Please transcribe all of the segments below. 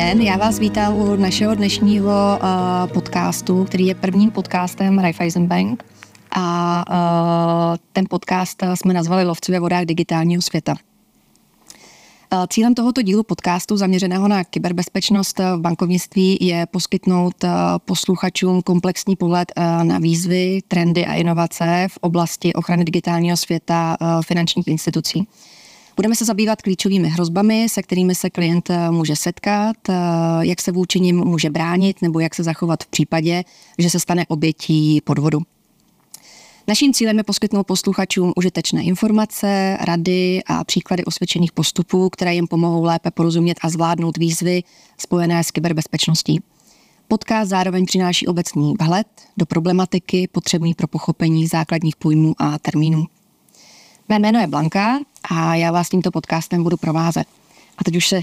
den, já vás vítám u našeho dnešního uh, podcastu, který je prvním podcastem Raiffeisen Bank. A uh, ten podcast jsme nazvali Lovci ve vodách digitálního světa. Uh, cílem tohoto dílu podcastu zaměřeného na kyberbezpečnost v bankovnictví je poskytnout posluchačům komplexní pohled na výzvy, trendy a inovace v oblasti ochrany digitálního světa finančních institucí. Budeme se zabývat klíčovými hrozbami, se kterými se klient eh, může setkat, eh, jak se vůči nim může bránit nebo jak se zachovat v případě, že se stane obětí podvodu. Naším cílem je poskytnout posluchačům užitečné informace, rady a příklady osvědčených postupů, které jim pomohou lépe porozumět a zvládnout výzvy spojené s kyberbezpečností. Podcast zároveň přináší obecný vhled do problematiky potřebný pro pochopení základních pojmů a termínů. Mé jméno je Blanka a já vás tímto podcastem budu provázet. A teď už se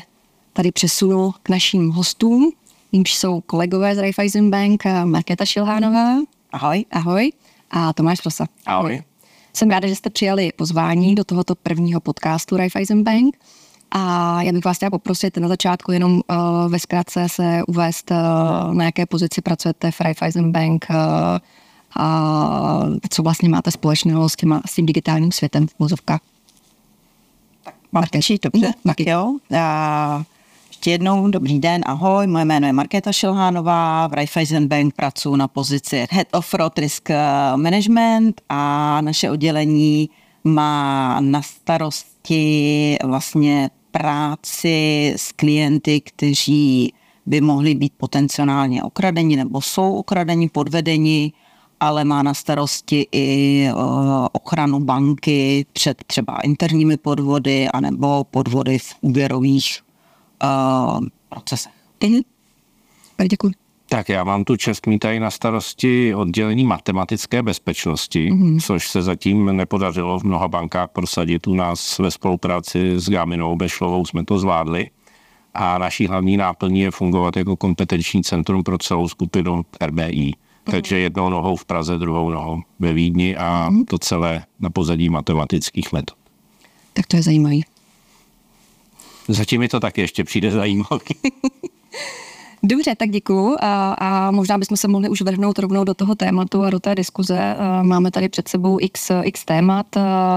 tady přesunu k našim hostům, jimž jsou kolegové z Raiffeisen Bank, Markéta Šilhánová. Ahoj. Ahoj. A Tomáš Rosa. Ahoj. Jsem ráda, že jste přijali pozvání do tohoto prvního podcastu Raiffeisen Bank. A já bych vás chtěla poprosit na začátku jenom uh, ve zkratce se uvést, uh, na jaké pozici pracujete v Raiffeisen Bank, uh, a co vlastně máte společného s, těma, s tím digitálním světem v vozovkách. Tak Markeši, dobře, tak jo. A ještě jednou dobrý den, ahoj, moje jméno je Markéta Šilhánová, v Raiffeisen Bank pracuji na pozici Head of Fraud Risk Management a naše oddělení má na starosti vlastně práci s klienty, kteří by mohli být potenciálně okradeni nebo jsou okradeni, podvedeni ale má na starosti i ochranu banky před třeba interními podvody anebo podvody v úvěrových uh, procesech. Mhm. Děkuji. Tak já mám tu čest mít tady na starosti oddělení matematické bezpečnosti, mm-hmm. což se zatím nepodařilo v mnoha bankách prosadit. U nás ve spolupráci s Gáminou Bešlovou jsme to zvládli. A naší hlavní náplní je fungovat jako kompetenční centrum pro celou skupinu RBI. Takže jednou nohou v Praze, druhou nohou ve Vídni a mhm. to celé na pozadí matematických metod. Tak to je zajímavý. Zatím mi to taky ještě přijde zajímavý. Dobře, tak děkuju a, a možná bychom se mohli už vrhnout rovnou do toho tématu a do té diskuze. Máme tady před sebou x, x témat,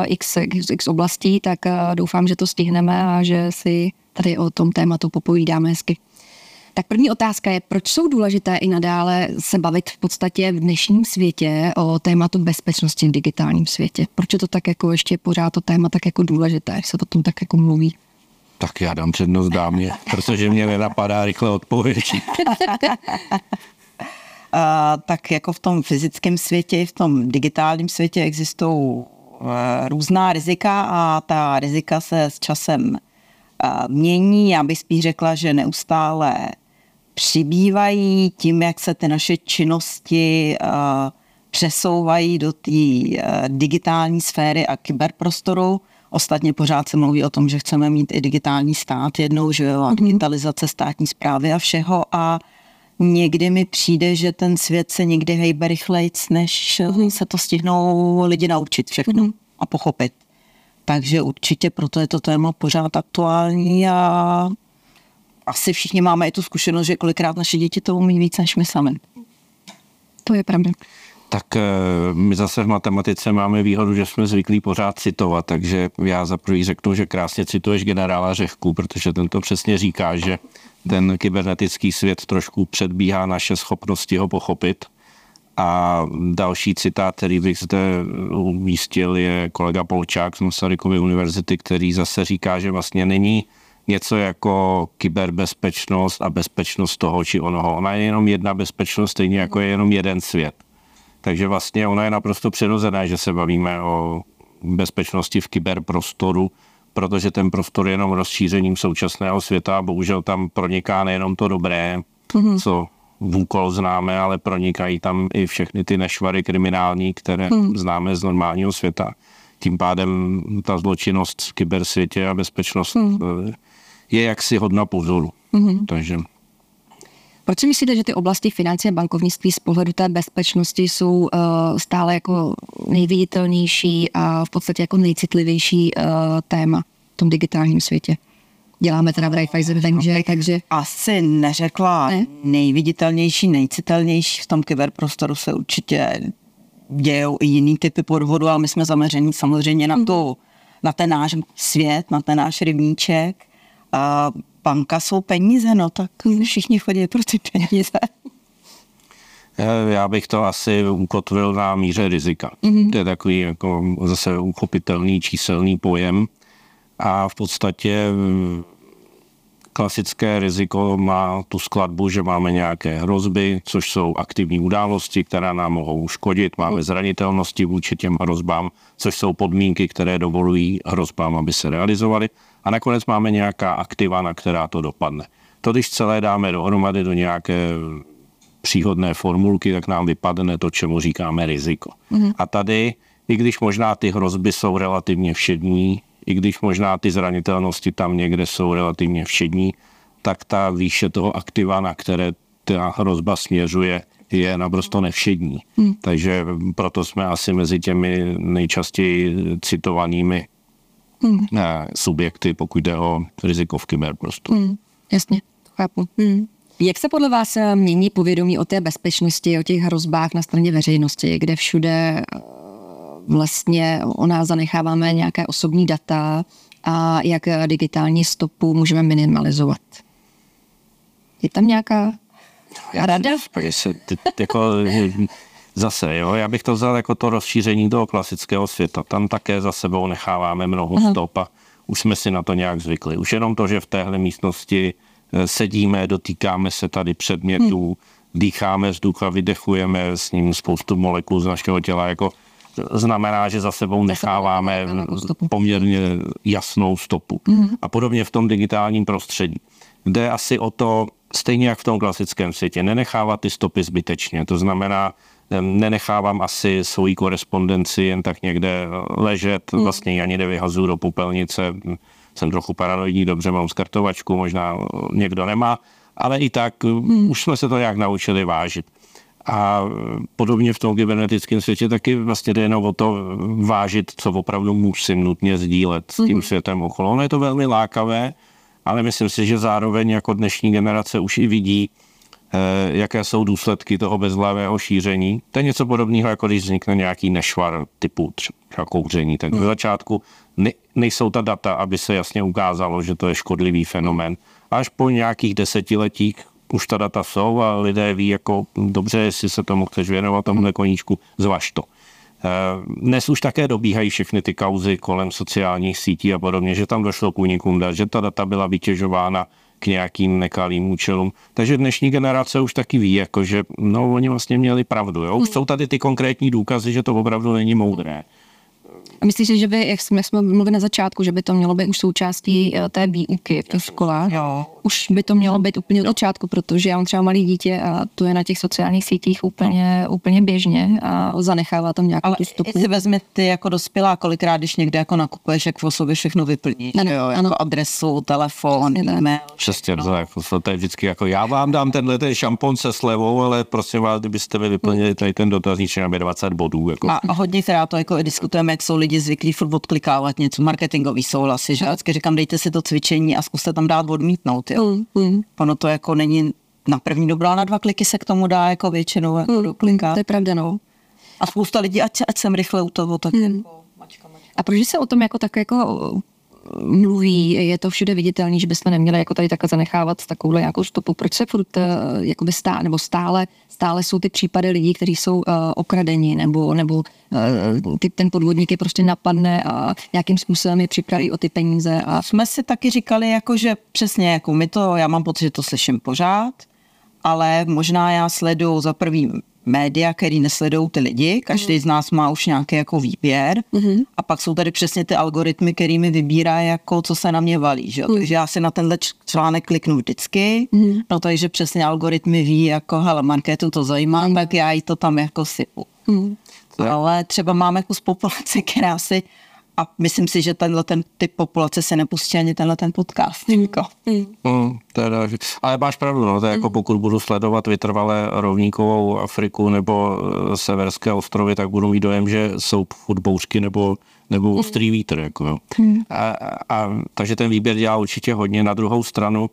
x, x, x oblastí, tak doufám, že to stihneme a že si tady o tom tématu popovídáme hezky. Tak první otázka je, proč jsou důležité i nadále se bavit v podstatě v dnešním světě o tématu bezpečnosti v digitálním světě? Proč je to tak jako ještě pořád to téma tak jako důležité, se o tom tak jako mluví? Tak já dám přednost dámě, protože mě nenapadá rychle odpověď. Uh, tak jako v tom fyzickém světě, v tom digitálním světě existují uh, různá rizika a ta rizika se s časem uh, mění. Já bych spíš řekla, že neustále přibývají tím, jak se ty naše činnosti uh, přesouvají do té uh, digitální sféry a kyberprostoru. Ostatně pořád se mluví o tom, že chceme mít i digitální stát jednou, že jo, a mhm. digitalizace státní zprávy a všeho a někdy mi přijde, že ten svět se někdy hejbe rychleji, než mhm. se to stihnou lidi naučit všechno mm. a pochopit. Takže určitě proto je to téma pořád aktuální a asi všichni máme i tu zkušenost, že kolikrát naše děti to umí víc než my sami. To je pravda. Tak eh, my zase v matematice máme výhodu, že jsme zvyklí pořád citovat, takže já za prvý řeknu, že krásně cituješ generála Řehku, protože ten to přesně říká, že ten kybernetický svět trošku předbíhá naše schopnosti ho pochopit. A další citát, který bych zde umístil, je kolega Polčák z Masarykovy univerzity, který zase říká, že vlastně není něco jako kyberbezpečnost a bezpečnost toho či onoho. Ona je jenom jedna bezpečnost, stejně jako je jenom jeden svět. Takže vlastně ona je naprosto přirozená, že se bavíme o bezpečnosti v kyberprostoru, protože ten prostor je jenom rozšířením současného světa a bohužel tam proniká nejenom to dobré, mm-hmm. co v úkol známe, ale pronikají tam i všechny ty nešvary kriminální, které mm. známe z normálního světa. Tím pádem ta zločinnost v kybersvětě a bezpečnost mm je jaksi hodna pozoru. Mm-hmm. Takže proč si myslíte, že ty oblasti financí a bankovnictví z pohledu té bezpečnosti jsou uh, stále jako nejviditelnější a v podstatě jako nejcitlivější uh, téma v tom digitálním světě? děláme teda v Raiffeisen takže, takže Asi neřekla Ne? nejviditelnější, nejcitelnější. V tom kyberprostoru se určitě dějou i jiný typy podvodu, ale my jsme zaměření samozřejmě na, tu, na ten náš svět, na ten náš rybníček. A banka jsou peníze, no tak všichni chodí pro ty peníze. Eh, Já bych to asi ukotvil na míře rizika. Mm-hmm. To je takový jako zase uchopitelný číselný pojem a v podstatě mm, klasické riziko má tu skladbu, že máme nějaké hrozby, což jsou aktivní události, které nám mohou škodit. Máme zranitelnosti vůči těm hrozbám, což jsou podmínky, které dovolují hrozbám, aby se realizovaly. A nakonec máme nějaká aktiva, na která to dopadne. To, když celé dáme dohromady do nějaké příhodné formulky, tak nám vypadne to, čemu říkáme riziko. Mm-hmm. A tady, i když možná ty hrozby jsou relativně všední, i když možná ty zranitelnosti tam někde jsou relativně všední, tak ta výše toho aktiva, na které ta hrozba směřuje, je naprosto nevšední. Hmm. Takže proto jsme asi mezi těmi nejčastěji citovanými hmm. subjekty, pokud jde o riziko v kyberprostoru. Hmm, jasně, to chápu. Hmm. Jak se podle vás eh, mění povědomí o té bezpečnosti, o těch hrozbách na straně veřejnosti, kde všude eh, vlastně o nás zanecháváme nějaké osobní data a jak eh, digitální stopu můžeme minimalizovat? Je tam nějaká rada? Já se, ty, jako, zase, jo, já bych to vzal jako to rozšíření toho klasického světa. Tam také za sebou necháváme mnoho Aha. stop a už jsme si na to nějak zvykli. Už jenom to, že v téhle místnosti sedíme, dotýkáme se tady předmětů, hmm. dýcháme vzduch a vydechujeme s ním spoustu molekul z našeho těla, jako znamená, že za sebou necháváme poměrně jasnou stopu. Hmm. A podobně v tom digitálním prostředí. Jde asi o to, stejně jak v tom klasickém světě, nenechávat ty stopy zbytečně. To znamená, nenechávám asi svoji korespondenci jen tak někde ležet, hmm. vlastně ani nevyhazuju do popelnice, jsem trochu paranoidní, dobře mám skartovačku, možná někdo nemá, ale i tak hmm. už jsme se to nějak naučili vážit. A podobně v tom kybernetickém světě taky vlastně jde jenom o to vážit, co opravdu musím nutně sdílet s tím hmm. světem okolo. Ono je to velmi lákavé, ale myslím si, že zároveň jako dnešní generace už i vidí, eh, jaké jsou důsledky toho bezhlavého šíření. To je něco podobného, jako když vznikne nějaký nešvar typu třeba kouření. Tak v začátku ne, nejsou ta data, aby se jasně ukázalo, že to je škodlivý fenomén. Až po nějakých desetiletích už ta data jsou a lidé ví, jako dobře, jestli se tomu chceš věnovat, tomuhle koníčku, zvaž to. Eh, dnes už také dobíhají všechny ty kauzy kolem sociálních sítí a podobně, že tam došlo k únikům dat, že ta data byla vytěžována k nějakým nekalým účelům. Takže dnešní generace už taky ví, jako že no, oni vlastně měli pravdu. Jo? Už jsou tady ty konkrétní důkazy, že to opravdu není moudré. A myslíš, že by, jak jsme, jak jsme mluvili na začátku, že by to mělo být už součástí eh, té výuky v těch školách? Jo. Už by to mělo být úplně od začátku, protože já mám třeba malý dítě a to je na těch sociálních sítích úplně, no. úplně běžně a zanechává tam nějakou Ale tu stopu. si vezme ty jako dospělá, kolikrát, když někde jako nakupuješ, jak v sobě všechno vyplníš, Ano, jo, jako ano. adresu, telefon, Přesně tak. e-mail. Přesně, to, jako, to je vždycky jako já vám dám tenhle ten šampon se slevou, ale prosím vás, kdybyste mi vyplnili tady ten dotazníček na 20 bodů. Jako. A, hodně teda to jako i diskutujeme, jak jsou lidi zvyklí furt odklikávat něco, marketingový souhlasy, že vždycky říkám, dejte si to cvičení a zkuste tam dát odmítnout, jo. Mm, mm, Ono to jako není na první ale na dva kliky se k tomu dá jako většinou jako doklikat. to je pravda, no. A spousta lidí, ať, ať jsem rychle u toho, tak Hmm. jako mačka, mačka. A proč se o tom jako tak jako mluví, je to všude viditelný, že bychom neměli jako tady takhle zanechávat takovouhle nějakou stopu. Proč se furt uh, stále, nebo stále, stále jsou ty případy lidí, kteří jsou uh, okradeni, nebo, nebo uh, ty, ten podvodník je prostě napadne a nějakým způsobem je připraví o ty peníze a jsme si taky říkali, jako, že přesně, jako my to, já mám pocit, že to slyším pořád, ale možná já sleduju za prvý média, který nesledují ty lidi, každý z nás má už nějaký jako výběr Mhm. a pak jsou tady přesně ty algoritmy, který mi vybírá, jako co se na mě valí, že? jo. takže já si na tenhle článek kliknu vždycky, no takže přesně algoritmy ví, jako hele, Markétu to zajímá, tak já jí to tam jako sypu. Je- Ale třeba máme kus populace, která si a myslím si, že tenhle ten typ populace se nepustí ani tenhle ten podcast. Jako. Hmm, teda, ale máš pravdu, no, to je jako pokud budu sledovat vytrvalé rovníkovou Afriku nebo eh, severské ostrovy, tak budu mít dojem, že jsou fotbouřky nebo, nebo ostrý vítr. Jako, jo. A, a, takže ten výběr dělá určitě hodně. Na druhou stranu,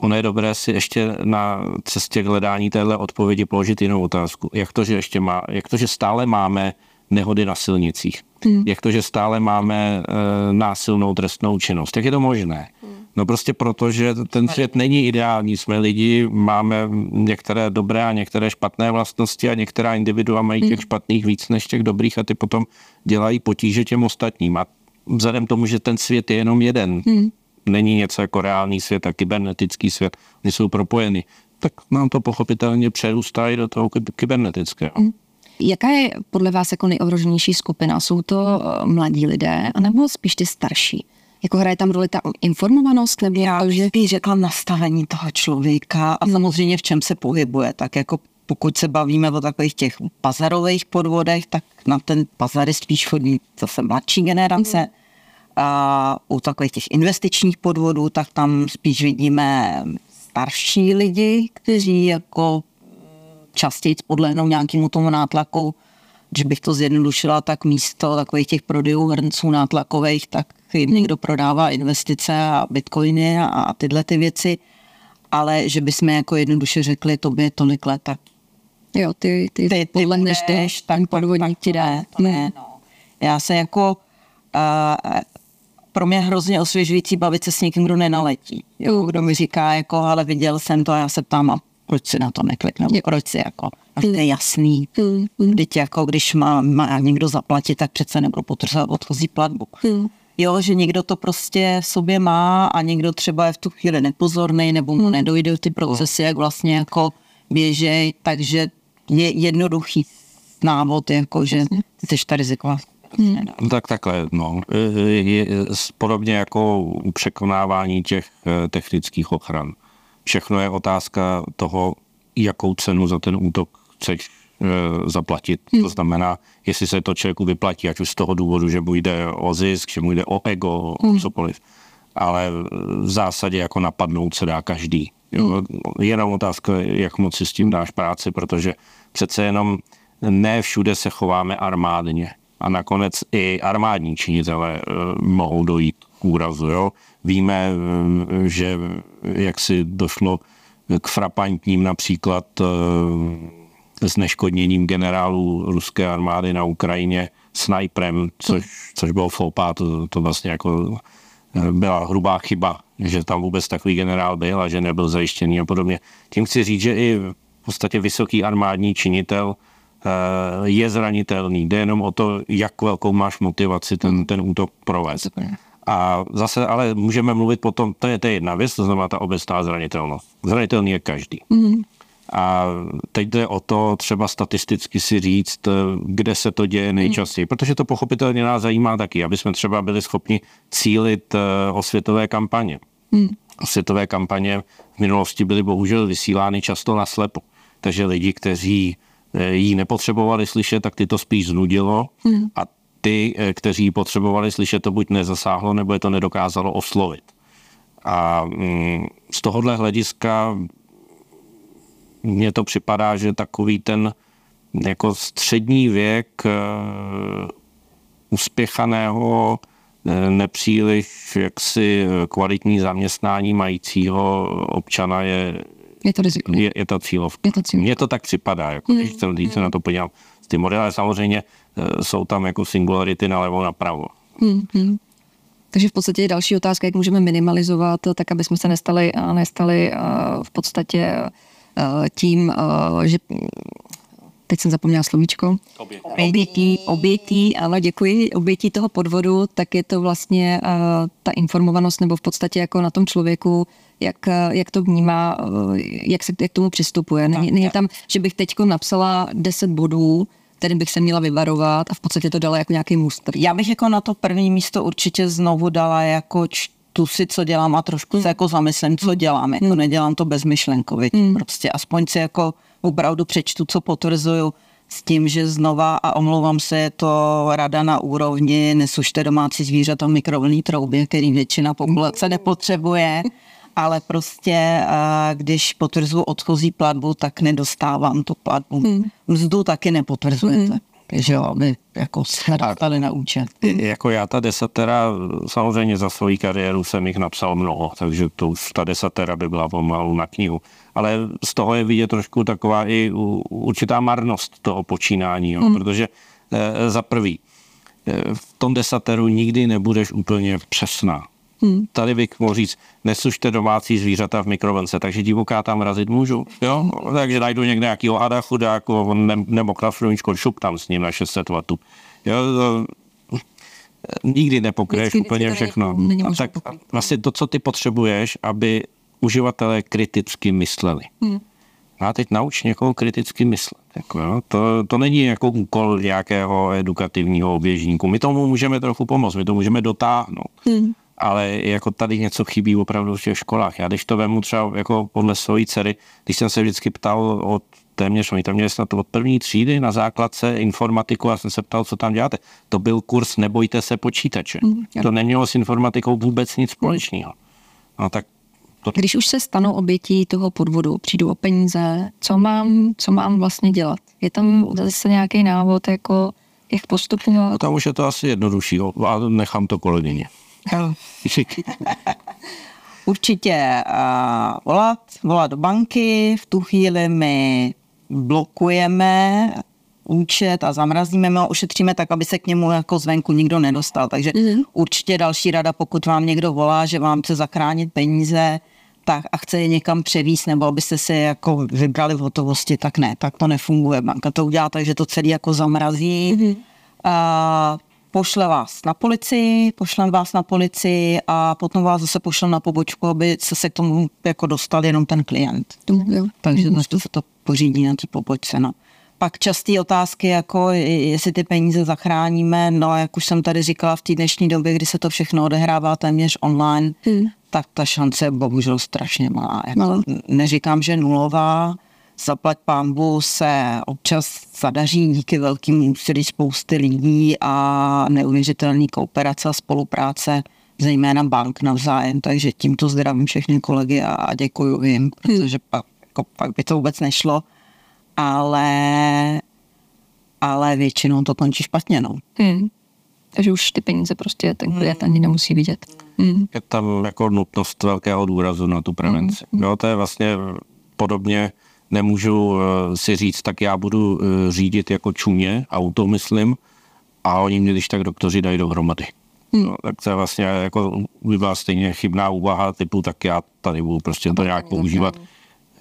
ono je dobré si ještě na cestě k hledání téhle odpovědi položit jinou otázku. Jak to, že, ještě má, jak to, že stále máme nehody na silnicích? Hmm. Jak to, že stále máme e, násilnou trestnou činnost? Jak je to možné? Hmm. No prostě proto, že ten svět není ideální. Jsme lidi, máme některé dobré a některé špatné vlastnosti a některá individua mají těch špatných víc než těch dobrých a ty potom dělají potíže těm ostatním. A vzhledem tomu, že ten svět je jenom jeden, hmm. není něco jako reálný svět a kybernetický svět, oni jsou propojeny, tak nám to pochopitelně přerůstá i do toho kybernetického. Hmm. Jaká je podle vás jako nejohroženější skupina? Jsou to eh, mladí lidé, anebo spíš ty starší? Jako hraje tam roli ta informovanost? Nebo Já už bych řekla nastavení toho člověka a samozřejmě v čem se pohybuje. Tak jako pokud se bavíme o takových těch pazarových podvodech, tak na ten pazary spíš chodí zase mladší generace. Mm. A u takových těch investičních podvodů, tak tam spíš vidíme starší lidi, kteří jako častěji podlehnou nějakému tomu nátlaku. Když bych to zjednodušila, tak místo takových těch prodejů hrnců nátlakových, tak jim někdo prodává investice a bitcoiny a, a tyhle ty věci. Ale že bychom jako jednoduše řekli, to by tolik let, tak Jo, ty, ty, ty, ty podlehneš, jdeš, tak podvodník ti dá. To ne, no. Já se jako, uh, pro mě hrozně osvěžující bavit se s někým, kdo nenaletí. Jo, kdo mi říká, jako, ale viděl jsem to a já se ptám, a proč si na to neklikne, proč si jako, to je jasný. Teď jako, když má, má někdo zaplatit, tak přece nebudu potrzebovat odchozí platbu. Jo, že někdo to prostě v sobě má a někdo třeba je v tu chvíli nepozorný nebo mu nedojde ty procesy, jak vlastně jako běžej, takže je jednoduchý návod, jako že jsi ta riziková Hmm. Tak takhle, no. Je, je, podobně jako u překonávání těch eh, technických ochran všechno je otázka toho, jakou cenu za ten útok chceš e, zaplatit. Hmm. To znamená, jestli se to člověku vyplatí, ať už z toho důvodu, že mu jde o zisk, že mu jde o ego, hmm. cokoliv. Ale v zásadě jako napadnout se dá každý. Jo? Hmm. Jenom otázka, jak moc si s tím dáš práci, protože přece jenom ne všude se chováme armádně. A nakonec i armádní činitelé e, mohou dojít úrazu. Jo? Víme, eh, že jak si došlo k frapantním například eh, zneškodněním generálů ruské armády na Ukrajině snajprem, což, což bylo fopa, to, to vlastně jako eh, byla hrubá chyba, že tam vůbec takový generál byl a že nebyl zajištěný a podobně. Tím chci říct, že i v podstatě vysoký armádní činitel je zranitelný. Jde jenom o to, jak velkou máš motivaci ten, ten útok provést. A zase ale můžeme mluvit potom, to je, to je jedna věc, to znamená ta obecná zranitelnost. Zranitelný je každý. Mm. A teď jde o to třeba statisticky si říct, kde se to děje nejčastěji, protože to pochopitelně nás zajímá taky, aby jsme třeba byli schopni cílit eh, osvětové kampaně. Mm. Osvětové kampaně v minulosti byly bohužel vysílány často na slepo. Takže lidi, kteří eh, ji nepotřebovali slyšet, tak ty to spíš znudilo mm. a ty, eh, kteří potřebovali slyšet, to buď nezasáhlo, nebo je to nedokázalo oslovit. A mm, z tohohle hlediska mně to připadá, že takový ten jako střední věk uh, uspěchaného, eh, nepříliš jaksi kvalitní zaměstnání majícího občana je, je to riziko. Je, je to cílovka. Je to cílovka. Mně to tak připadá, jako, mm. když jsem, když se na to podívám. Ty modely samozřejmě Eh, jsou tam jako singularity na levo, napravo. Hmm, hmm. Takže v podstatě je další otázka, jak můžeme minimalizovat, tak aby jsme se nestali, eh, nestali eh, v podstatě tím, že teď jsem zapomněla slovíčko. Obětí. Obětí, ano, děkuji. Obětí toho podvodu, tak je to vlastně ta informovanost nebo v podstatě jako na tom člověku, jak, jak to vnímá, uh, jak se jak k tomu přistupuje. Není, není tam, že bych teď napsala 10 bodů, kterým bych se měla vyvarovat a v podstatě to dala jako nějaký mustr. Já bych jako na to první místo určitě znovu dala jako tu si, co dělám a trošku hmm. se jako zamyslím, co dělám. Jako hmm. nedělám to bezmyšlenkově. Hmm. Prostě aspoň si jako opravdu přečtu, co potvrzuju. s tím, že znova, a omlouvám se, je to rada na úrovni, nesušte domácí zvířata v mikrovlnné troubě, který většina populace nepotřebuje, ale prostě, když potvrzuji odchozí platbu, tak nedostávám tu platbu. Hmm. Mzdu taky nepotvrzujete. Hmm že jo, aby jako jsme dostali na účet. Jako já ta desatera, samozřejmě za svoji kariéru jsem jich napsal mnoho, takže to už ta desatera by byla pomalu na knihu. Ale z toho je vidět trošku taková i určitá marnost toho počínání, jo, hmm. protože e, za prvý, e, v tom desateru nikdy nebudeš úplně přesná. Hmm. Tady bych mohl říct, nesušte domácí zvířata v mikrovlnce, takže divoká tam razit můžu. Jo? Takže najdu někde nějakýho hada chudáku, on ne, nebo krafruníčko, šup tam s ním na 600 W. Jo, nikdy nepokryješ úplně všechno. A tak vlastně to, co ty potřebuješ, aby uživatelé kriticky mysleli. Hmm. A teď nauč někoho kriticky myslet. Jako, jo. To, to není jako úkol nějakého edukativního oběžníku. My tomu můžeme trochu pomoct, my to můžeme dotáhnout. Hmm ale jako tady něco chybí opravdu v těch školách. Já když to vemu třeba jako podle svojí dcery, když jsem se vždycky ptal od téměř, oni tam měli snad od první třídy na základce informatiku a jsem se ptal, co tam děláte. To byl kurz Nebojte se počítače. Mm, to nemělo s informatikou vůbec nic společného. No tak to... Když už se stanou obětí toho podvodu, přijdu o peníze, co mám, co mám vlastně dělat? Je tam zase nějaký návod, jako jak postupovat? No tam už je to asi jednodušší a nechám to kolegyně. Určitě uh, volat, volat do banky, v tu chvíli my blokujeme účet a zamrazíme ho, ošetříme tak, aby se k němu jako zvenku nikdo nedostal. Takže mm-hmm. určitě další rada, pokud vám někdo volá, že vám chce zachránit peníze, tak a chce je někam převíst, nebo abyste si jako vybrali v hotovosti, tak ne, tak to nefunguje. Banka to udělá tak, že to celý jako zamrazí. Mm-hmm. Uh, pošle vás na policii, pošlem vás na policii a potom vás zase pošlem na pobočku, aby se, se k tomu jako dostal jenom ten klient. Jo. Takže mm. to se to pořídí na té pobočce. No. Pak časté otázky, jako jestli ty peníze zachráníme, no jak už jsem tady říkala v té dnešní době, kdy se to všechno odehrává téměř online, hmm. tak ta šance je bohužel strašně malá. Jako, neříkám, že nulová, zaplať pámbu se občas zadaří díky velkým úsilí spousty lidí a neuvěřitelný kooperace a spolupráce zejména bank navzájem, takže tímto zdravím všechny kolegy a děkuji jim, protože pak, jako, pak by to vůbec nešlo, ale, ale většinou to končí špatně. No. Hmm. Takže už ty peníze prostě ten klient ani nemusí vidět. Hmm. Je tam jako nutnost velkého důrazu na tu prevenci. Hmm. Jo, to je vlastně podobně nemůžu eh, si říct, tak já budu eh, řídit jako čumě, auto myslím, a oni mě když tak doktoři dají dohromady. Hmm. No, tak to je vlastně jako by byla stejně chybná úvaha typu, tak já tady budu prostě to nějak používat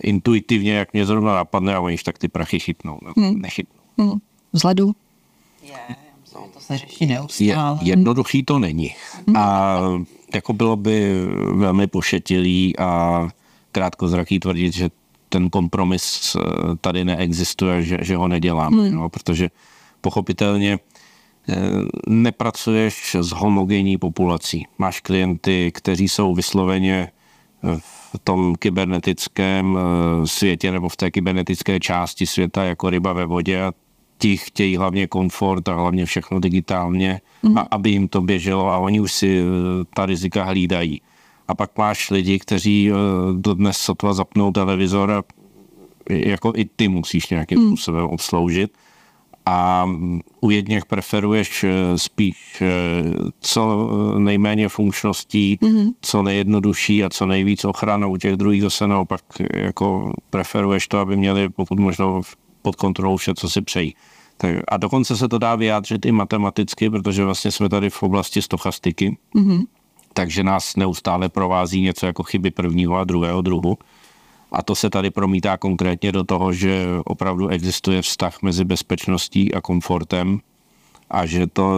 intuitivně, jak mě zrovna napadne a oni tak ty prachy chytnou. No, hmm. Nechytnou. Hmm. Vzhledu? Je, to se řeší neustále. Je, jednoduchý to není. Hmm. A jako bylo by velmi pošetilý a krátkozraký tvrdit, že ten kompromis eh, tady neexistuje, že, že ho nedělám, hmm. no, protože pochopitelně eh, nepracuješ s homogenní populací. Máš klienty, kteří jsou vysloveně eh, v tom kybernetickém světě nebo v té kybernetické části světa jako ryba ve vodě a ti chtějí hlavně komfort a hlavně všechno digitálně, mm. a aby jim to běželo a oni už si ta rizika hlídají. A pak máš lidi, kteří eh, dnes sotva zapnou televizor a jako i ty musíš nějakým hmm. způsobem obsloužit. A u jedněch preferuješ eh, spíš eh, co nejméně funkčností, mm-hmm. co nejjednodušší a co nejvíc ochrana. U těch druhých zase naopak jako preferuješ to, aby měli pokud možno pod kontrolou vše, co si přejí. Tak, a dokonce se to dá vyjádřit i matematicky, protože vlastně jsme tady v oblasti stochastiky. Mm-hmm takže nás neustále provází něco jako chyby prvního a druhého druhu. A to se tady promítá konkrétně do toho, že opravdu existuje vztah mezi bezpečností a komfortem a že to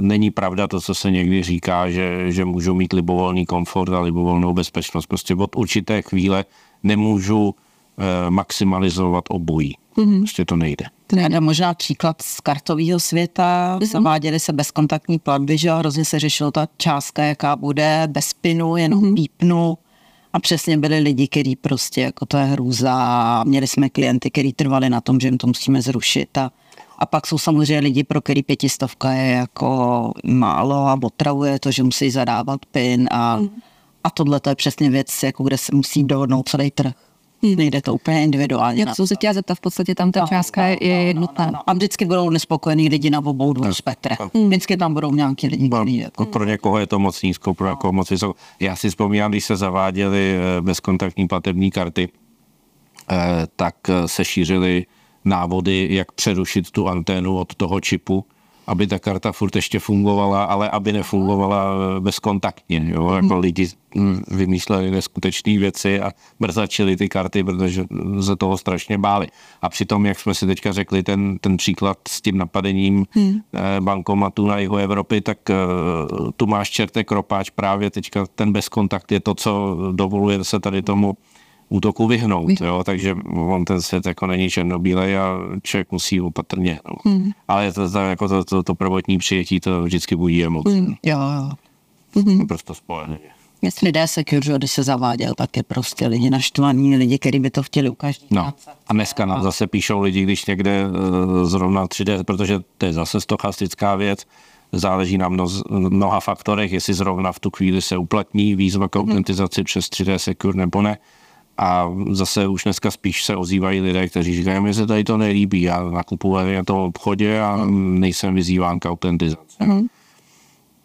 není pravda to, co se někdy říká, že, že můžu mít libovolný komfort a libovolnou bezpečnost. Prostě od určité chvíle nemůžu eh, maximalizovat obojí. Mm-hmm. Prostě to nejde. Já možná příklad z kartového světa. Mm-hmm. Zaváděly se bezkontaktní platby, že hrozně se řešilo ta částka, jaká bude, bez pinu, jenom mm-hmm. pípnu. A přesně byli lidi, kteří prostě, jako to je hrůza. Měli jsme klienty, kteří trvali na tom, že jim to musíme zrušit. A A pak jsou samozřejmě lidi, pro který pětistovka je jako málo a otravuje to, že musí zadávat PIN a, mm. a tohle to je přesně věc, jako kde se musí dohodnout celý trh. Hmm. Nejde to úplně individuálně. Jak jsem se chtěla zeptat, v podstatě tam ta no, částka no, je jednotná. No, no, no. A vždycky budou nespokojení lidi na obou dvou no. spektrech. Hmm. Vždycky tam budou nějaký lidi, kteří... Jako... Pro někoho je to moc nízko, pro někoho moc vysokou. Já si vzpomínám, když se zaváděly eh, bezkontaktní platební karty, eh, tak eh, se šířily návody, jak přerušit tu anténu od toho čipu aby ta karta furt ještě fungovala, ale aby nefungovala bezkontaktně. Jo? Jako lidi vymýšleli neskutečné věci a mrzačili ty karty, protože se toho strašně báli. A přitom, jak jsme si teďka řekli, ten, ten příklad s tím napadením hmm. bankomatu na jihu Evropy, tak uh, tu máš čertek kropáč právě teďka ten bezkontakt je to, co dovoluje se tady tomu útoku vyhnout, jo, takže on ten svět jako není černobílej a člověk musí opatrně. No. Hmm. Ale to, to, jako to, to, to prvotní přijetí to vždycky budí emoce. Hmm. Jo, jo. Hmm. Prostě spojené. Jestli lidé se že když se zaváděl, tak je prostě lidi naštvaní, lidi, kteří by to chtěli u každý. No. A dneska nám zase píšou lidi, když někde uh, zrovna 3D, protože to je zase stochastická věc, záleží na mno, mnoha faktorech, jestli zrovna v tu chvíli se uplatní výzva k autentizaci hmm. přes 3D Secure nebo ne. A zase už dneska spíš se ozývají lidé, kteří říkají, mi se tady to nelíbí, já nakupuji na tom obchodě a nejsem vyzýván k autentizaci. Mm.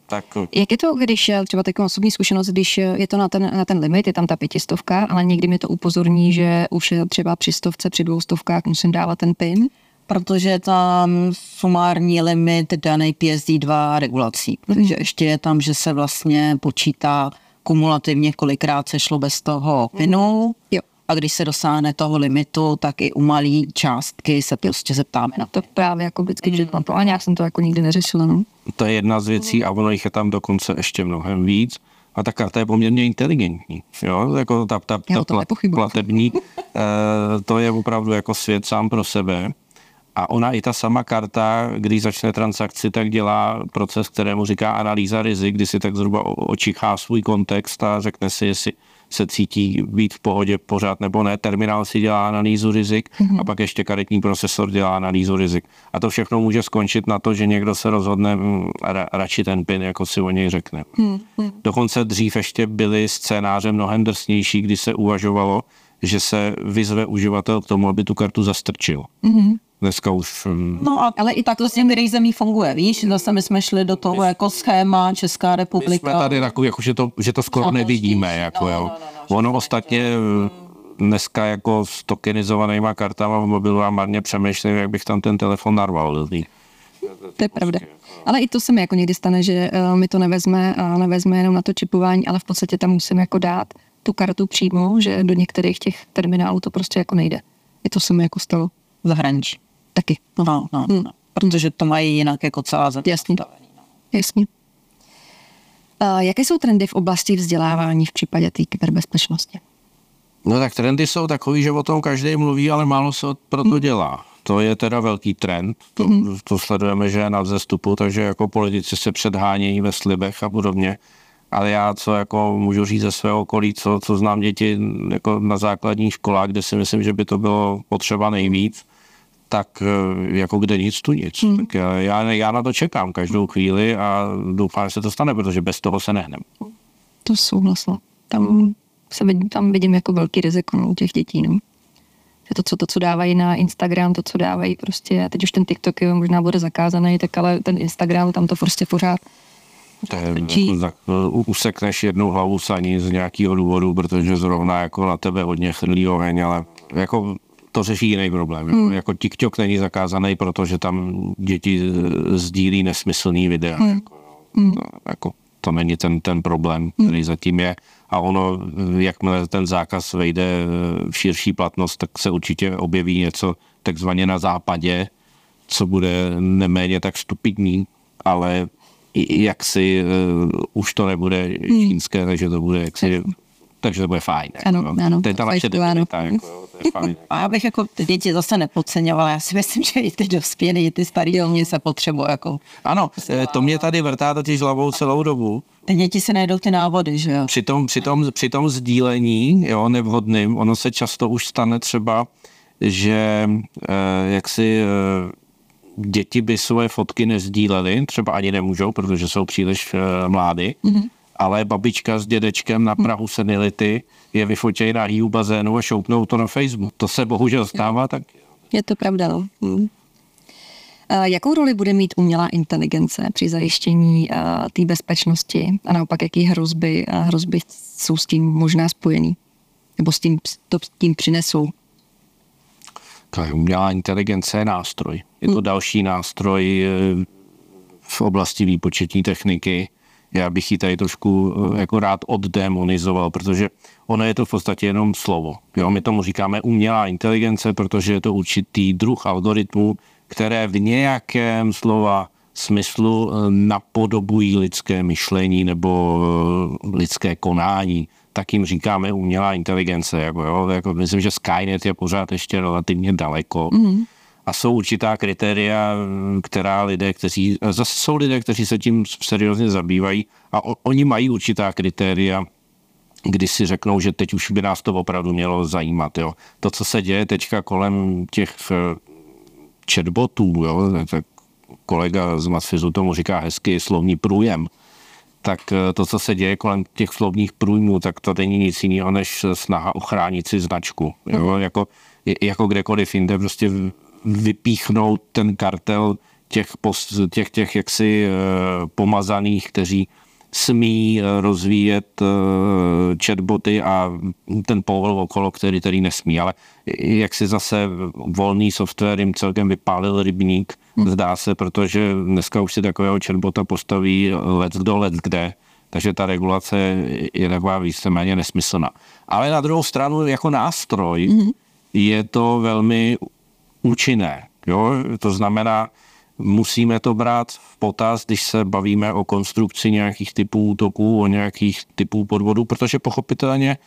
Tak... Jak je to, když třeba taková osobní zkušenost, když je to na ten, na ten limit, je tam ta pětistovka, ale někdy mi to upozorní, že už je třeba při stovce, při dvou stovkách musím dávat ten PIN? Protože tam sumární limit daný PSD2 regulací. Mhm. ještě je tam, že se vlastně počítá kumulativně kolikrát se šlo bez toho pinu. Jo. A když se dosáhne toho limitu, tak i u malý částky se prostě zeptáme na to. Právě jako vždycky, že to, a nějak jsem to jako nikdy neřešila. No. To je jedna z věcí a ono jich je tam dokonce ještě mnohem víc. A ta karta je poměrně inteligentní. Jo? Jako ta, ta, ta, ta platební, eh, to je opravdu jako svět sám pro sebe. A ona i ta sama karta, když začne transakci, tak dělá proces, kterému říká analýza rizik, kdy si tak zhruba očichá svůj kontext a řekne si, jestli se cítí být v pohodě pořád nebo ne. Terminál si dělá analýzu rizik mm-hmm. a pak ještě karetní procesor dělá analýzu rizik. A to všechno může skončit na to, že někdo se rozhodne mm, ra, radši ten pin, jako si o něj řekne. Mm-hmm. Dokonce dřív ještě byly scénáře mnohem drsnější, kdy se uvažovalo, že se vyzve uživatel k tomu, aby tu kartu zastrčil. Mm-hmm dneska už... No a, ale i tak to s těmi zemí funguje, víš? Zase my jsme šli do toho my, jako schéma Česká republika. My jsme tady takový, jako, že, to, že to skoro no, nevidíme. Jako, no, jo. No, no, no, ono ostatně eh, dneska jako s tokenizovanýma kartama v mobilu a marně přemýšlím, jak bych tam ten telefon narval. To je pravda. Ale i to se mi jako někdy stane, že uh, mi to nevezme a nevezme jenom na to čipování, ale v podstatě tam musím jako dát tu kartu přímo, že do některých těch terminálů to prostě jako nejde. I to se mi jako stalo. V zahraničí taky. No, no, no, hmm. no. Protože to mají jinak jako celá země. Jasně. No. Jasně. Uh, jaké jsou trendy v oblasti vzdělávání v případě té kyberbezpečnosti? No tak trendy jsou takový, že o tom každý mluví, ale málo se pro to hmm. dělá. To je teda velký trend, to, hmm. to sledujeme, že je na vzestupu, takže jako politici se předhánějí ve slibech a podobně. Ale já, co jako můžu říct ze svého okolí, co, co znám děti jako na základních školách, kde si myslím, že by to bylo potřeba nejvíc, tak eh, jako kde nic, tu nic. Hmm. Tak já, já na to čekám každou chvíli a doufám, že se to stane, protože bez toho se nehnem. To souhlasila. Tam, se vidím, tam vidím jako velký riziko u těch dětí. No. Že to co, to, co dávají na Instagram, to, co dávají prostě, a teď už ten TikTok je, možná bude zakázaný, tak ale ten Instagram, tam to prostě pořád to je, jako, tak, usekneš jednu hlavu saní z nějakého důvodu, protože zrovna jako na tebe hodně chrlí oheň, ale jako to řeší jiný problém. Hmm. Jako TikTok není zakázaný, protože tam děti sdílí nesmyslný videa. Hmm. Jako, hmm. To, jako, to není ten, ten problém, hmm. který zatím je. A ono, jakmile ten zákaz vejde eh, v širší platnost, tak se určitě objeví něco takzvaně na západě, co bude neméně tak stupidní, ale jak si uh, už to nebude hmm. čínské, takže to bude jaksi takže to bude fajn. Jako, ano, ano. To je ta naše debilita, jako, to je fajn. A já bych jako ty děti zase nepodceňovala. Já si myslím, že i ty dospělí, i ty starý oni se potřebují. Jako. Ano, eh, to mě tady vrtá totiž hlavou celou dobu. Ty děti si najdou ty návody, že jo? Při tom, při tom, při tom sdílení, jo, nevhodným, ono se často už stane třeba, že eh, jak si eh, děti by svoje fotky nezdílely, třeba ani nemůžou, protože jsou příliš uh, mlády, mm-hmm. Ale babička s dědečkem na Prahu senility je vyfotějí na hýu bazénu a šoupnou to na Facebook. To se bohužel stává tak. Je to pravda, no. Hmm. Jakou roli bude mít umělá inteligence při zajištění té bezpečnosti a naopak jaký hrozby, hrozby jsou s tím možná spojený? Nebo s tím, to s tím přinesou? Umělá inteligence je nástroj. Je to hmm. další nástroj e, v oblasti výpočetní techniky. Já bych ji tady trošku e, jako rád oddemonizoval, protože ono je to v podstatě jenom slovo. Jo, my tomu říkáme umělá inteligence, protože je to určitý druh algoritmu, které v nějakém slova smyslu e, napodobují lidské myšlení nebo lidské konání tak jim říkáme umělá inteligence. Jako, jo, jako, myslím, že Skynet je pořád ještě relativně daleko. Mm. A jsou určitá kritéria, která lidé, kteří, zase jsou lidé, kteří se tím seriózně zabývají a o, oni mají určitá kritéria, kdy si řeknou, že teď už by nás to opravdu mělo zajímat. Jo. To, co se děje teďka kolem těch eh, chatbotů, jo, tak kolega z Matfizu tomu říká hezky slovní průjem, tak eh, to, co se děje kolem těch slovních průjmů, tak to není nic jiného než snaha ochránit si značku. Jo? Mhm. Jako, jako kdekoliv jinde prostě vypíchnout ten kartel těch, těch, těch jaksi eh, pomazaných, kteří smí eh, rozvíjet chatboty a ten povol okolo, který tady nesmí. Ale jak si zase volný software jim celkem vypálil rybník, Hmm. zdá se, protože dneska už si takového chatbota postaví let do let kde, takže ta regulace je taková víceméně nesmyslná. Ale na druhou stranu jako nástroj hmm. je to velmi účinné. Jo? To znamená, musíme to brát v potaz, když se bavíme o konstrukci nějakých typů útoků, o nějakých typů podvodů, protože pochopitelně e,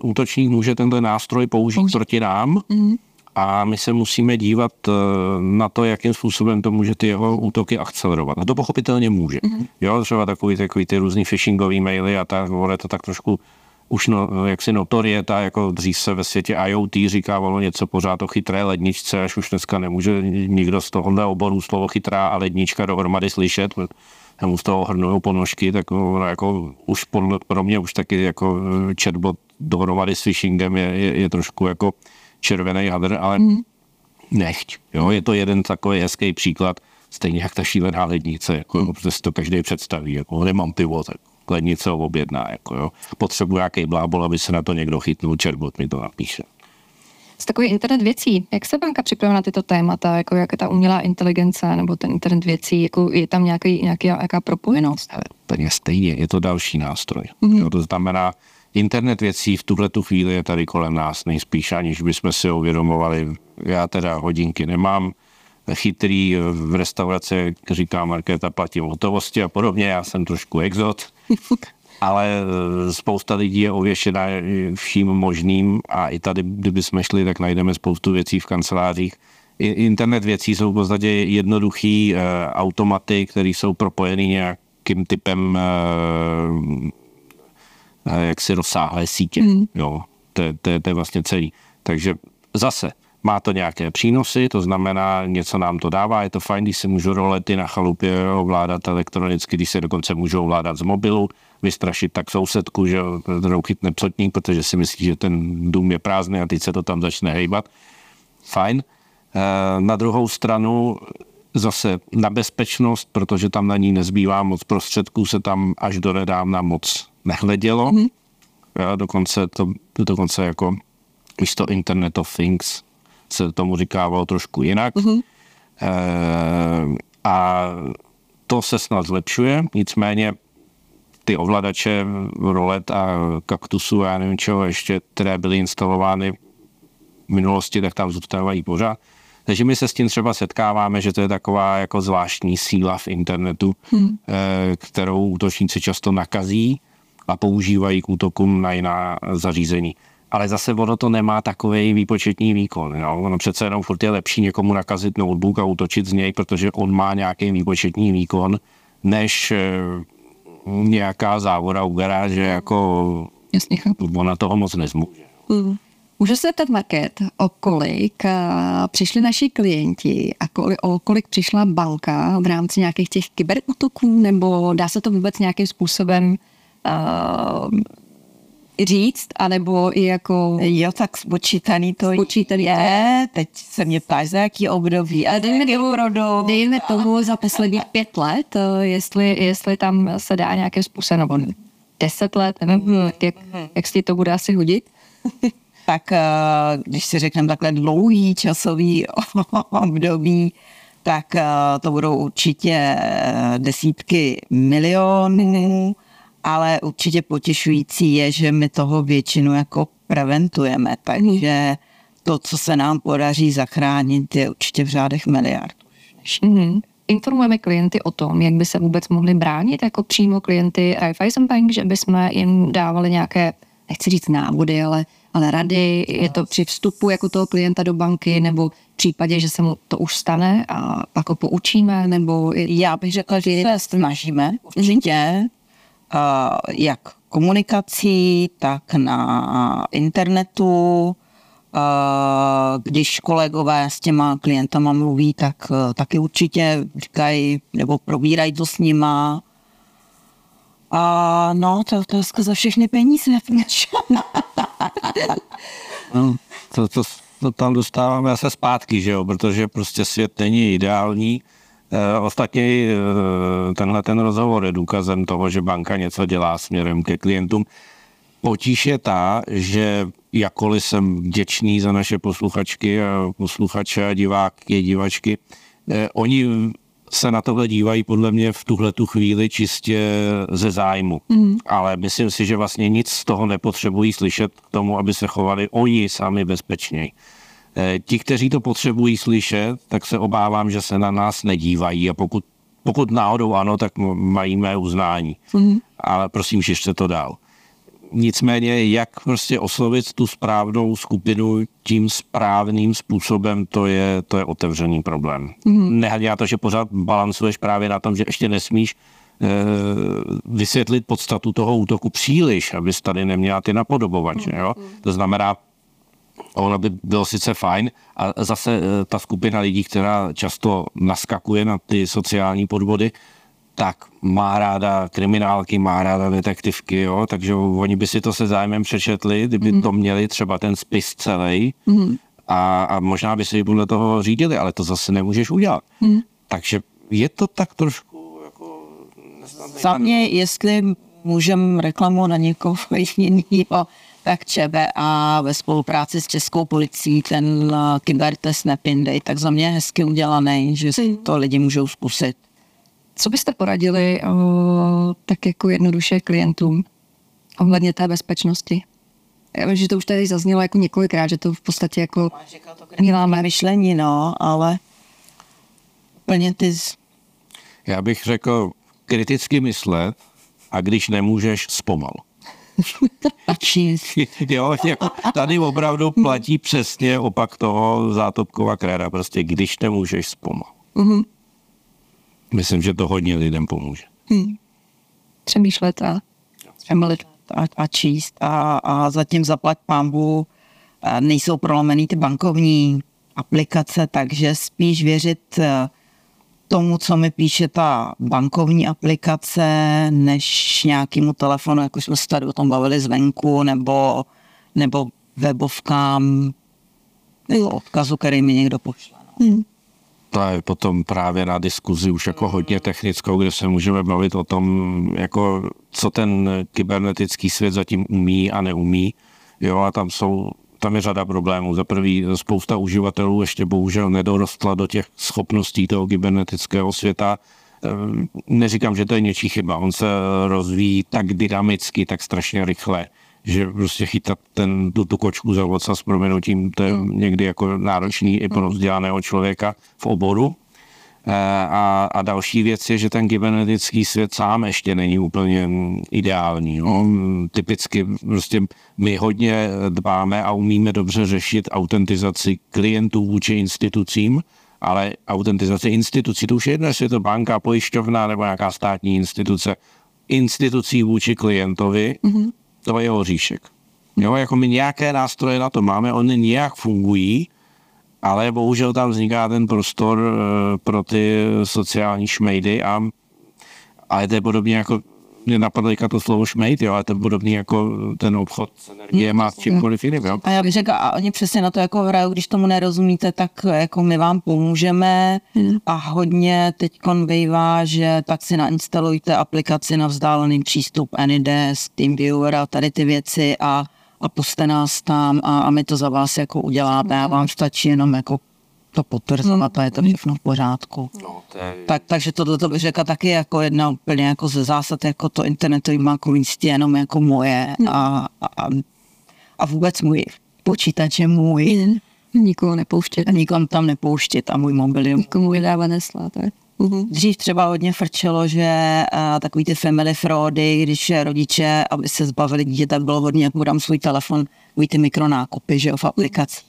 útočník může tenhle nástroj použít Použi- proti nám, mm a my se musíme dívat eh, na to, jakým způsobem to může ty jeho útoky akcelerovat. A to pochopitelně může. Mm-hmm. Jo, třeba takový, takový ty různý phishingový maily a tak, vole, to tak trošku už no, jaksi notorieta, jako dřív se ve světě IoT říkávalo něco pořád o chytré ledničce, až už dneska nemůže nikdo z tohohle oboru slovo chytrá a lednička dohromady slyšet, mu z toho hrnují ponožky, tak no, jako už podle, pro mě už taky jako eh, chatbot dohromady s phishingem je, je, je trošku jako červený hadr, ale mm. nechť. Jo? Je to jeden takový hezký příklad, stejně jak ta šílená lednice, jako, mm. protože si to každý představí, jako nemám pivo, tak lednice ho objedná, jako, jo. Potřebuji nějaký blábol, aby se na to někdo chytnul, čerbot mi to napíše. Z takový internet věcí, jak se banka připravila na tyto témata, jako jak je ta umělá inteligence nebo ten internet věcí, jako je tam nějaký, nějaký, nějaká propojenost? Úplně stejně, je to další nástroj. Mm-hmm. Jo, to znamená, Internet věcí v tuhle tu chvíli je tady kolem nás nejspíš, aniž bychom si uvědomovali. Já teda hodinky nemám, chytrý v restauraci, říká Markéta, platím hotovosti a podobně, já jsem trošku exot, ale spousta lidí je ověšená vším možným a i tady, kdybychom šli, tak najdeme spoustu věcí v kancelářích. Internet věcí jsou v podstatě jednoduchý eh, automaty, které jsou propojeny nějakým typem eh, jaksi rozsáhlé sítě. Mm. Jo, to, to, to je vlastně celý. Takže zase má to nějaké přínosy, to znamená, něco nám to dává, je to fajn, když se můžu rolety na chalupě ovládat elektronicky, když se dokonce můžou ovládat z mobilu, vystrašit tak sousedku, že kterou chytne psotník, protože si myslí, že ten dům je prázdný a teď se to tam začne hejbat. Fajn. Eh, na druhou stranu zase na bezpečnost, protože tam na ní nezbývá moc prostředků, se tam až do nedávna moc nehledělo. Mm-hmm. Já dokonce to dokonce jako místo Internet of Things se tomu říkávalo trošku jinak. Mm-hmm. E, a to se snad zlepšuje, nicméně ty ovladače rolet a kaktusu, já nevím čeho ještě, které byly instalovány v minulosti, tak tam zůstávají pořád. Takže my se s tím třeba setkáváme, že to je taková jako zvláštní síla v internetu, hmm. kterou útočníci často nakazí a používají k útokům na jiná zařízení. Ale zase ono to nemá takový výpočetní výkon. Jo? Ono přece jenom furt je lepší někomu nakazit notebook a útočit z něj, protože on má nějaký výpočetní výkon, než eh, nějaká závoda u garáže, jako Jasně, ona toho moc nezmůže. Mm. Můžu se zeptat, Market, o kolik uh, přišli naši klienti a kolik, o kolik přišla banka v rámci nějakých těch kyberútoků, nebo dá se to vůbec nějakým způsobem uh, říct, anebo i jako... Jo, tak spočítaný to Spočítaný je. Teď se mě ptáš, za jaký období. A dejme tomu, dejme tomu za posledních pět let, eh, jestli, jestli tam se dá nějakým způsobem, nebo deset let, nevím, Mhm. jak, jak si to bude asi hodit. tak eh, když si řekneme takhle dlouhý časový období, tak eh, to budou určitě desítky milionů, ale určitě potěšující je, že my toho většinu jako preventujeme, takže to, co se nám podaří zachránit, je určitě v řádech miliard. Mm-hmm. Informujeme klienty o tom, jak by se vůbec mohli bránit jako přímo klienty Raiffeisen Bank, že bychom jim dávali nějaké, nechci říct návody, ale, ale rady, je to při vstupu jako toho klienta do banky, nebo v případě, že se mu to už stane a pak ho poučíme, nebo... Je... Já bych řekla, že se snažíme určitě, uh, jak komunikací, tak na internetu. Uh, když kolegové s těma klientama mluví, tak uh, taky určitě říkají nebo probírají to s nima. A no, to je otázka za všechny peníze. No, to, to, to tam dostáváme se zpátky, že jo, protože prostě svět není ideální. E, ostatně e, tenhle ten rozhovor je důkazem toho, že banka něco dělá směrem ke klientům. Potíž je ta, že jakkoliv jsem vděčný za naše posluchačky a posluchače a diváky, divačky, eh, oni se na tohle dívají podle mě v tuhle tu chvíli čistě ze zájmu. Mm. Ale myslím si, že vlastně nic z toho nepotřebují slyšet k tomu, aby se chovali oni sami bezpečněji. Eh, ti, kteří to potřebují slyšet, tak se obávám, že se na nás nedívají a pokud, pokud náhodou ano, tak mají mé uznání. Mm. Ale prosím, šiřte to dál. Nicméně, jak prostě oslovit tu správnou skupinu tím správným způsobem, to je, to je otevřený problém. Mm. Nehledě na to, že pořád balancuješ právě na tom, že ještě nesmíš e, vysvětlit podstatu toho útoku příliš, abys tady neměla ty napodobovače. Jo? To znamená, ono by bylo sice fajn a zase ta skupina lidí, která často naskakuje na ty sociální podvody, tak má ráda kriminálky, má ráda detektivky, jo? takže oni by si to se zájmem přečetli, kdyby mm. to měli třeba ten spis celý mm. a, a možná by si podle toho řídili, ale to zase nemůžeš udělat. Mm. Takže je to tak trošku jako... Za mě, jestli můžeme reklamu na někoho jiného, tak ČBA ve spolupráci s Českou policií ten kybertest Nepinday, tak za mě je hezky udělaný, že to lidi můžou zkusit. Co byste poradili o, tak jako jednoduše klientům ohledně té bezpečnosti? Já vím, že to už tady zaznělo jako několikrát, že to v podstatě jako děláme myšlení, no, ale plně ty... Z... Já bych řekl kriticky myslet a když nemůžeš, zpomal. jo, jako tady opravdu platí přesně opak toho zátopkova kréda, prostě když nemůžeš, zpomal. Mm-hmm. Myslím, že to hodně lidem pomůže. Hmm. Přemýšlet a přemýšlet a, a číst a, a zatím zaplať pámbu nejsou prolomený ty bankovní aplikace, takže spíš věřit tomu, co mi píše ta bankovní aplikace, než nějakému telefonu, jako jsme se tady o tom bavili zvenku, nebo, nebo webovkám, nebo odkazu, který mi někdo pošle. No. Hmm to je potom právě na diskuzi už jako hodně technickou, kde se můžeme bavit o tom, jako co ten kybernetický svět zatím umí a neumí. Jo, a tam jsou tam je řada problémů. Za prvý, spousta uživatelů ještě bohužel nedorostla do těch schopností toho kybernetického světa. Neříkám, že to je něčí chyba. On se rozvíjí tak dynamicky, tak strašně rychle, že prostě chytat ten, tu, tu kočku za oca s proměnutím, to je hmm. někdy jako náročný i pro vzdělaného člověka v oboru. A, a další věc je, že ten kybernetický svět sám ještě není úplně ideální. Jo. Typicky prostě my hodně dbáme a umíme dobře řešit autentizaci klientů vůči institucím, ale autentizace institucí, to už je jedno, jestli je to banka, pojišťovna nebo nějaká státní instituce, institucí vůči klientovi, mm-hmm to je oříšek. Jo, jako my nějaké nástroje na to máme, oni nějak fungují, ale bohužel tam vzniká ten prostor eh, pro ty sociální šmejdy a, a je to podobně jako mě napadlo to slovo šmejd, jo, ale to je podobný jako ten obchod s energiemi a čímkoliv jiným, jo. A já bych řekla, a oni přesně na to jako hrajou, když tomu nerozumíte, tak jako my vám pomůžeme. A hodně teď bývá, že tak si nainstalujte aplikaci na vzdálený přístup AnyDesk, TeamViewer a tady ty věci a a puste nás tam a, a my to za vás jako uděláme a vám stačí jenom jako to potvrzovat a je to všechno v pořádku. No, je... tak, takže tohle to bych řekla taky jako jedna úplně jako ze zásad, jako to internetový bankovnictví jenom jako moje a, a, a vůbec můj počítač je můj. Nikoho nepouštět. A nikomu tam nepouštět a můj mobil je Nikomu vydávat neslát. Uhum. Dřív třeba hodně frčelo, že uh, takový ty family fraudy, když rodiče, aby se zbavili dítě, tak bylo hodně, jak mu dám svůj telefon, takový ty mikronákupy, že jo, v aplikaci.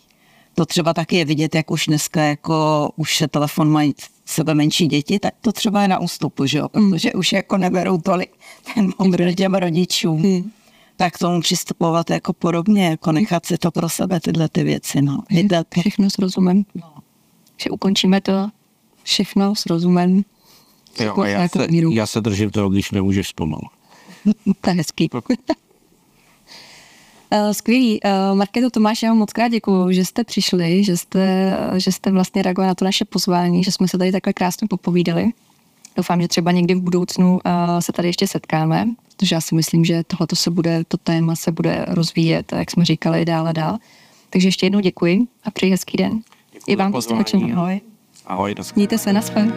To třeba taky je vidět, jak už dneska jako už telefon mají sebe menší děti, tak to třeba je na ústupu, že jo, mm. protože už jako neberou tolik ten mobil těm rodičům. Mm. Tak tomu přistupovat jako podobně, jako nechat si to pro sebe tyhle ty věci, no. Všechno s rozumem. No. Že ukončíme to všechno s rozumem. Jo, a já, se, já se držím toho, když nemůžeš zpomalu. to je hezký. Uh, skvělý. Uh, Marketo Tomáš, já vám moc krát děkuju, že jste přišli, že jste, že jste vlastně reagovali na to naše pozvání, že jsme se tady takhle krásně popovídali. Doufám, že třeba někdy v budoucnu se tady ještě setkáme, protože já si myslím, že tohle se bude, to téma se bude rozvíjet, jak jsme říkali, dál a dál. Takže ještě jednou děkuji a přeji hezký den. Děkuji I vám pozvání. Ahoj. Ahoj, do Mějte se, naschle.